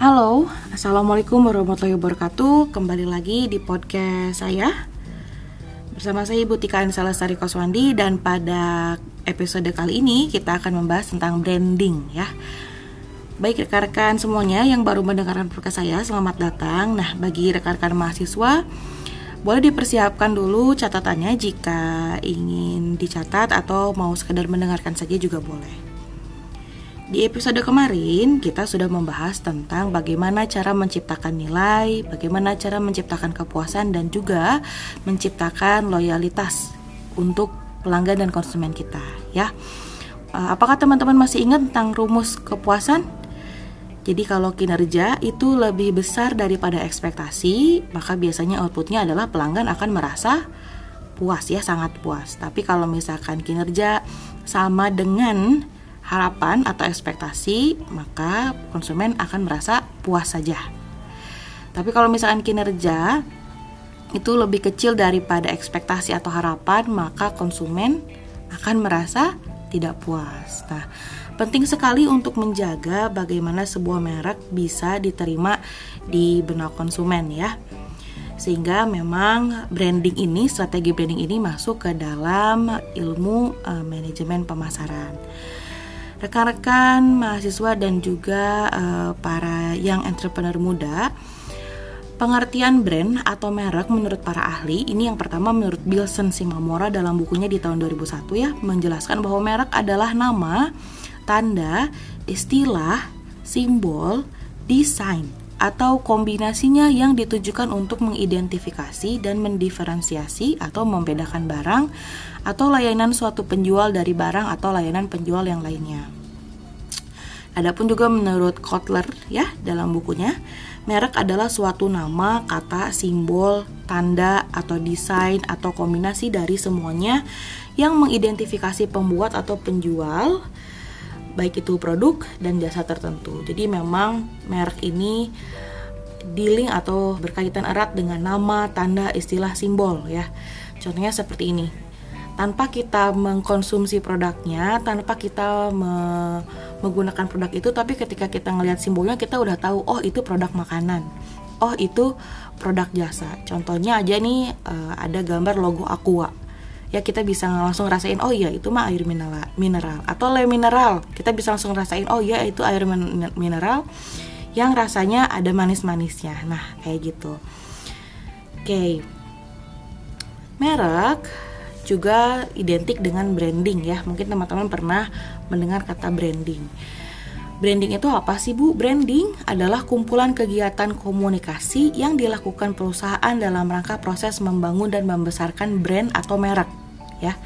Halo, Assalamualaikum warahmatullahi wabarakatuh. Kembali lagi di podcast saya. Bersama saya Ibu Tika Anissa Lestari Koswandi. Dan pada episode kali ini kita akan membahas tentang branding ya. Baik rekan-rekan semuanya yang baru mendengarkan podcast saya Selamat datang. Nah bagi rekan-rekan mahasiswa boleh dipersiapkan dulu catatannya jika ingin dicatat atau mau sekedar mendengarkan saja juga boleh. Di episode kemarin, kita sudah membahas tentang bagaimana cara menciptakan nilai, bagaimana cara menciptakan kepuasan, dan juga menciptakan loyalitas untuk pelanggan dan konsumen kita. Ya, eh, apakah teman-teman masih ingat tentang rumus kepuasan? Jadi kalau kinerja itu lebih besar daripada ekspektasi, maka biasanya outputnya adalah pelanggan akan merasa puas ya, sangat puas. Tapi kalau misalkan kinerja sama dengan harapan atau ekspektasi, maka konsumen akan merasa puas saja. Tapi kalau misalkan kinerja itu lebih kecil daripada ekspektasi atau harapan, maka konsumen akan merasa tidak puas. Nah, penting sekali untuk menjaga bagaimana sebuah merek bisa diterima di benak konsumen ya. Sehingga memang branding ini, strategi branding ini masuk ke dalam ilmu uh, manajemen pemasaran rekan-rekan mahasiswa dan juga uh, para yang entrepreneur muda Pengertian brand atau merek menurut para ahli, ini yang pertama menurut Bilson Simamora dalam bukunya di tahun 2001 ya, menjelaskan bahwa merek adalah nama, tanda, istilah, simbol, desain, atau kombinasinya yang ditujukan untuk mengidentifikasi dan mendiferensiasi atau membedakan barang atau layanan suatu penjual dari barang atau layanan penjual yang lainnya. Adapun juga menurut Kotler ya dalam bukunya, merek adalah suatu nama, kata, simbol, tanda atau desain atau kombinasi dari semuanya yang mengidentifikasi pembuat atau penjual baik itu produk dan jasa tertentu. Jadi memang merek ini dealing atau berkaitan erat dengan nama, tanda, istilah, simbol ya. Contohnya seperti ini tanpa kita mengkonsumsi produknya, tanpa kita me menggunakan produk itu, tapi ketika kita ngelihat simbolnya kita udah tahu, oh itu produk makanan, oh itu produk jasa. Contohnya aja nih uh, ada gambar logo Aqua, ya kita bisa langsung rasain, oh iya itu mah air mineral, mineral atau le mineral, kita bisa langsung rasain, oh iya itu air mineral yang rasanya ada manis-manisnya. Nah kayak gitu. Oke, okay. merek juga identik dengan branding ya. Mungkin teman-teman pernah mendengar kata branding. Branding itu apa sih Bu? Branding adalah kumpulan kegiatan komunikasi yang dilakukan perusahaan dalam rangka proses membangun dan membesarkan brand atau merek ya.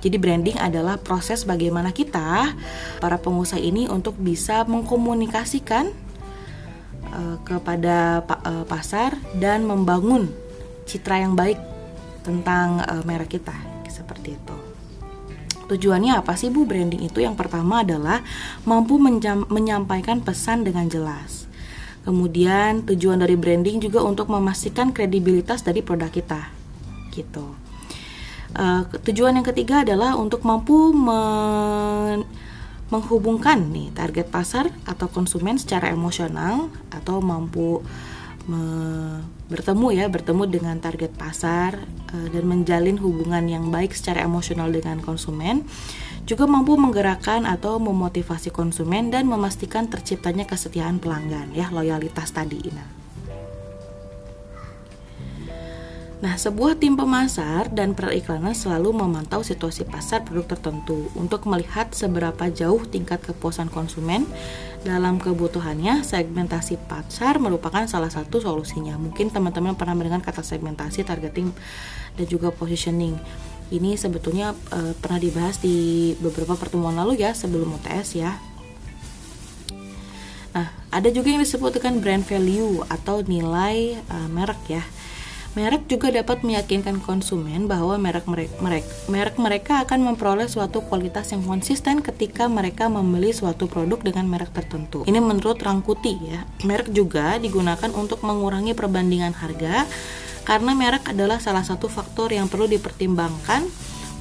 Jadi branding adalah proses bagaimana kita para pengusaha ini untuk bisa mengkomunikasikan uh, kepada pa uh, pasar dan membangun citra yang baik tentang uh, merek kita seperti itu. Tujuannya apa sih Bu branding itu? Yang pertama adalah mampu menyampaikan pesan dengan jelas. Kemudian tujuan dari branding juga untuk memastikan kredibilitas dari produk kita. Gitu. Uh, tujuan yang ketiga adalah untuk mampu men menghubungkan nih target pasar atau konsumen secara emosional atau mampu bertemu ya bertemu dengan target pasar uh, dan menjalin hubungan yang baik secara emosional dengan konsumen. Juga mampu menggerakkan atau memotivasi konsumen dan memastikan terciptanya kesetiaan pelanggan ya loyalitas tadi. Nah Nah, sebuah tim pemasar dan periklanan selalu memantau situasi pasar produk tertentu untuk melihat seberapa jauh tingkat kepuasan konsumen dalam kebutuhannya. Segmentasi pasar merupakan salah satu solusinya. Mungkin teman-teman pernah mendengar kata segmentasi, targeting, dan juga positioning. Ini sebetulnya e, pernah dibahas di beberapa pertemuan lalu ya sebelum UTS ya. Nah, ada juga yang disebut dengan brand value atau nilai e, merek ya. Merek juga dapat meyakinkan konsumen bahwa merek merek, merek merek mereka akan memperoleh suatu kualitas yang konsisten ketika mereka membeli suatu produk dengan merek tertentu. Ini menurut Rangkuti ya. Merek juga digunakan untuk mengurangi perbandingan harga karena merek adalah salah satu faktor yang perlu dipertimbangkan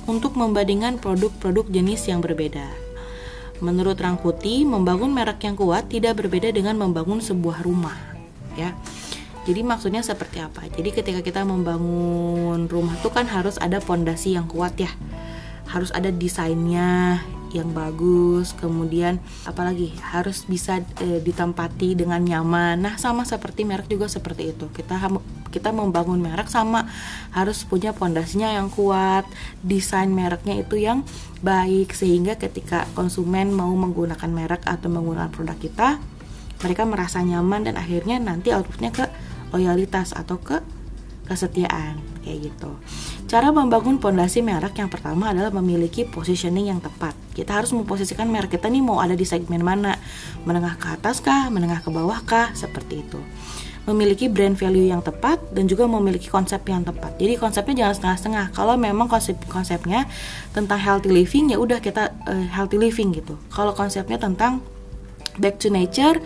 untuk membandingkan produk-produk jenis yang berbeda. Menurut Rangkuti, membangun merek yang kuat tidak berbeda dengan membangun sebuah rumah, ya. Jadi maksudnya seperti apa? Jadi ketika kita membangun rumah itu kan harus ada pondasi yang kuat ya. Harus ada desainnya yang bagus, kemudian apalagi harus bisa e, ditempati dengan nyaman. Nah, sama seperti merek juga seperti itu. Kita kita membangun merek sama harus punya pondasinya yang kuat, desain mereknya itu yang baik sehingga ketika konsumen mau menggunakan merek atau menggunakan produk kita, mereka merasa nyaman dan akhirnya nanti outputnya ke loyalitas atau ke kesetiaan kayak gitu. Cara membangun pondasi merek yang pertama adalah memiliki positioning yang tepat. Kita harus memposisikan merek kita nih mau ada di segmen mana, menengah ke atas kah, menengah ke bawah kah, seperti itu. Memiliki brand value yang tepat dan juga memiliki konsep yang tepat. Jadi konsepnya jangan setengah-setengah. Kalau memang konsep konsepnya tentang healthy living ya udah kita uh, healthy living gitu. Kalau konsepnya tentang back to nature,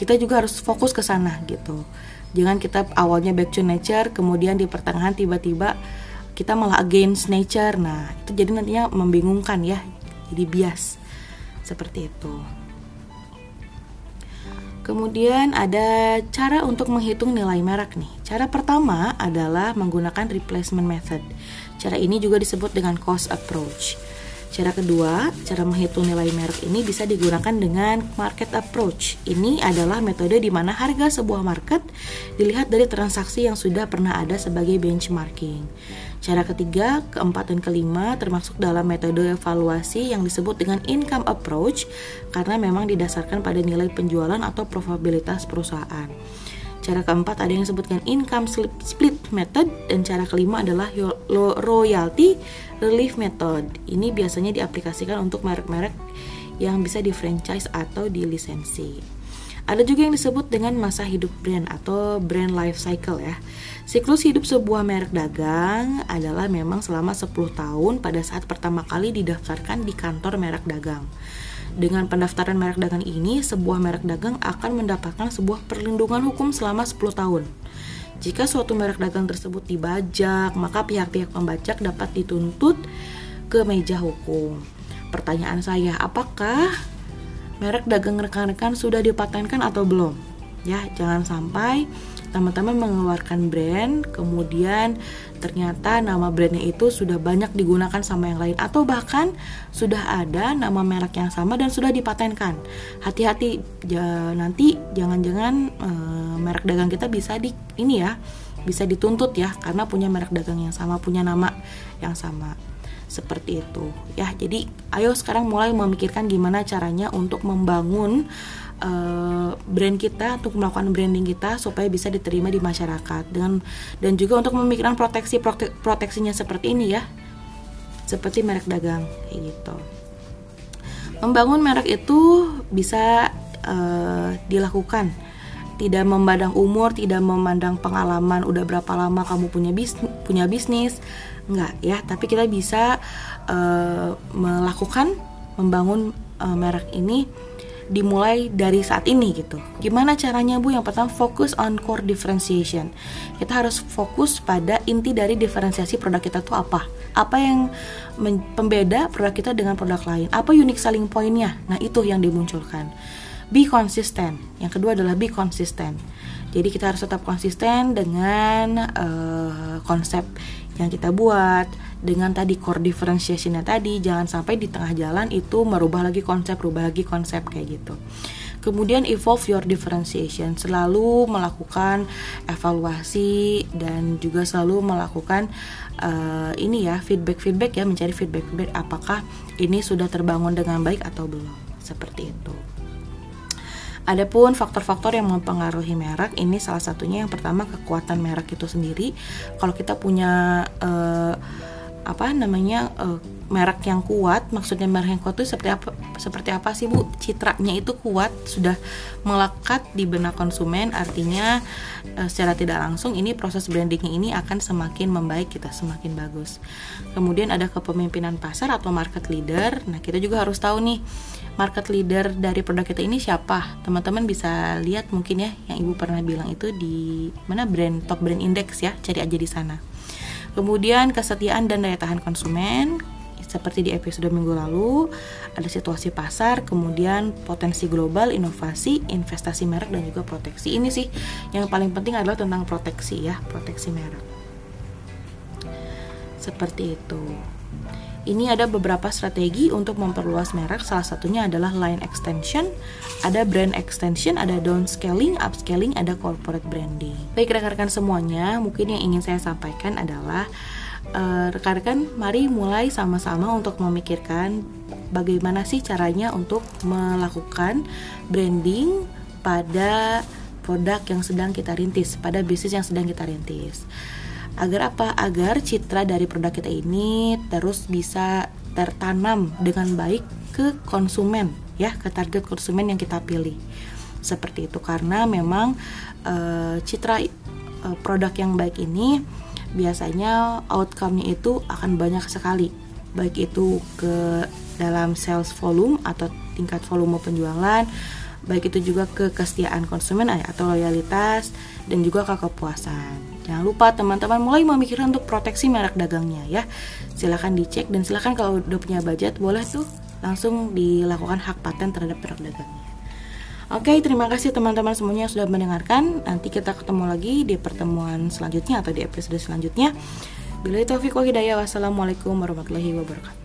kita juga harus fokus ke sana gitu jangan kita awalnya back to nature kemudian di pertengahan tiba-tiba kita malah against nature nah itu jadi nantinya membingungkan ya jadi bias seperti itu Kemudian ada cara untuk menghitung nilai merek nih. Cara pertama adalah menggunakan replacement method. Cara ini juga disebut dengan cost approach. Cara kedua, cara menghitung nilai merek ini bisa digunakan dengan market approach. Ini adalah metode di mana harga sebuah market dilihat dari transaksi yang sudah pernah ada sebagai benchmarking. Cara ketiga, keempat, dan kelima termasuk dalam metode evaluasi yang disebut dengan income approach karena memang didasarkan pada nilai penjualan atau probabilitas perusahaan. Cara keempat ada yang disebutkan income split method dan cara kelima adalah royalty relief method. Ini biasanya diaplikasikan untuk merek-merek yang bisa di franchise atau di lisensi. Ada juga yang disebut dengan masa hidup brand atau brand life cycle ya. Siklus hidup sebuah merek dagang adalah memang selama 10 tahun pada saat pertama kali didaftarkan di kantor merek dagang. Dengan pendaftaran merek dagang ini, sebuah merek dagang akan mendapatkan sebuah perlindungan hukum selama 10 tahun. Jika suatu merek dagang tersebut dibajak, maka pihak-pihak pembajak dapat dituntut ke meja hukum. Pertanyaan saya, apakah merek dagang rekan-rekan sudah dipatenkan atau belum? Ya, jangan sampai teman-teman mengeluarkan brand kemudian ternyata nama brandnya itu sudah banyak digunakan sama yang lain atau bahkan sudah ada nama merek yang sama dan sudah dipatenkan. Hati-hati ja, nanti jangan-jangan e, merek dagang kita bisa di ini ya bisa dituntut ya karena punya merek dagang yang sama punya nama yang sama seperti itu. Ya jadi ayo sekarang mulai memikirkan gimana caranya untuk membangun uh, brand kita untuk melakukan branding kita supaya bisa diterima di masyarakat. Dengan dan juga untuk memikirkan proteksi prote, proteksinya seperti ini ya. Seperti merek dagang kayak gitu. Membangun merek itu bisa uh, dilakukan. Tidak memandang umur, tidak memandang pengalaman udah berapa lama kamu punya bisnis, punya bisnis, enggak ya. Tapi kita bisa uh, melakukan membangun uh, merek ini dimulai dari saat ini gitu. Gimana caranya Bu? Yang pertama fokus on core differentiation. Kita harus fokus pada inti dari diferensiasi produk kita tuh apa? Apa yang pembeda produk kita dengan produk lain? Apa unique selling pointnya? Nah itu yang dimunculkan. Be consistent. Yang kedua adalah be consistent. Jadi kita harus tetap konsisten dengan uh, konsep yang kita buat. Dengan tadi core differentiationnya tadi jangan sampai di tengah jalan itu merubah lagi konsep merubah lagi konsep kayak gitu. Kemudian evolve your differentiation selalu melakukan evaluasi dan juga selalu melakukan uh, ini ya feedback feedback ya mencari feedback feedback apakah ini sudah terbangun dengan baik atau belum. Seperti itu Adapun faktor-faktor yang mempengaruhi merek ini salah satunya yang pertama kekuatan merek itu sendiri. Kalau kita punya uh, apa namanya uh, merek yang kuat, maksudnya merek yang kuat itu seperti apa? Seperti apa sih bu? Citranya itu kuat, sudah melekat di benak konsumen. Artinya uh, secara tidak langsung ini proses brandingnya ini akan semakin membaik, kita semakin bagus. Kemudian ada kepemimpinan pasar atau market leader. Nah kita juga harus tahu nih market leader dari produk kita ini siapa teman-teman bisa lihat mungkin ya yang ibu pernah bilang itu di mana brand top brand index ya cari aja di sana kemudian kesetiaan dan daya tahan konsumen seperti di episode minggu lalu, ada situasi pasar, kemudian potensi global, inovasi, investasi merek dan juga proteksi. Ini sih yang paling penting adalah tentang proteksi ya, proteksi merek. Seperti itu. Ini ada beberapa strategi untuk memperluas merek. Salah satunya adalah line extension, ada brand extension, ada downscaling, upscaling, ada corporate branding. Baik rekan-rekan semuanya, mungkin yang ingin saya sampaikan adalah rekan rekan-rekan mari mulai sama-sama untuk memikirkan bagaimana sih caranya untuk melakukan branding pada produk yang sedang kita rintis, pada bisnis yang sedang kita rintis. Agar apa? Agar citra dari produk kita ini terus bisa tertanam dengan baik ke konsumen ya, ke target konsumen yang kita pilih. Seperti itu karena memang e, citra e, produk yang baik ini biasanya outcome-nya itu akan banyak sekali. Baik itu ke dalam sales volume atau tingkat volume penjualan, baik itu juga ke kesetiaan konsumen atau loyalitas dan juga ke kepuasan. Jangan lupa teman-teman mulai memikirkan untuk proteksi merek dagangnya ya. Silahkan dicek dan silahkan kalau udah punya budget boleh tuh langsung dilakukan hak paten terhadap merek dagangnya. Oke, terima kasih teman-teman semuanya yang sudah mendengarkan. Nanti kita ketemu lagi di pertemuan selanjutnya atau di episode selanjutnya. Bila itu Taufik Hidayah, wassalamualaikum warahmatullahi wabarakatuh.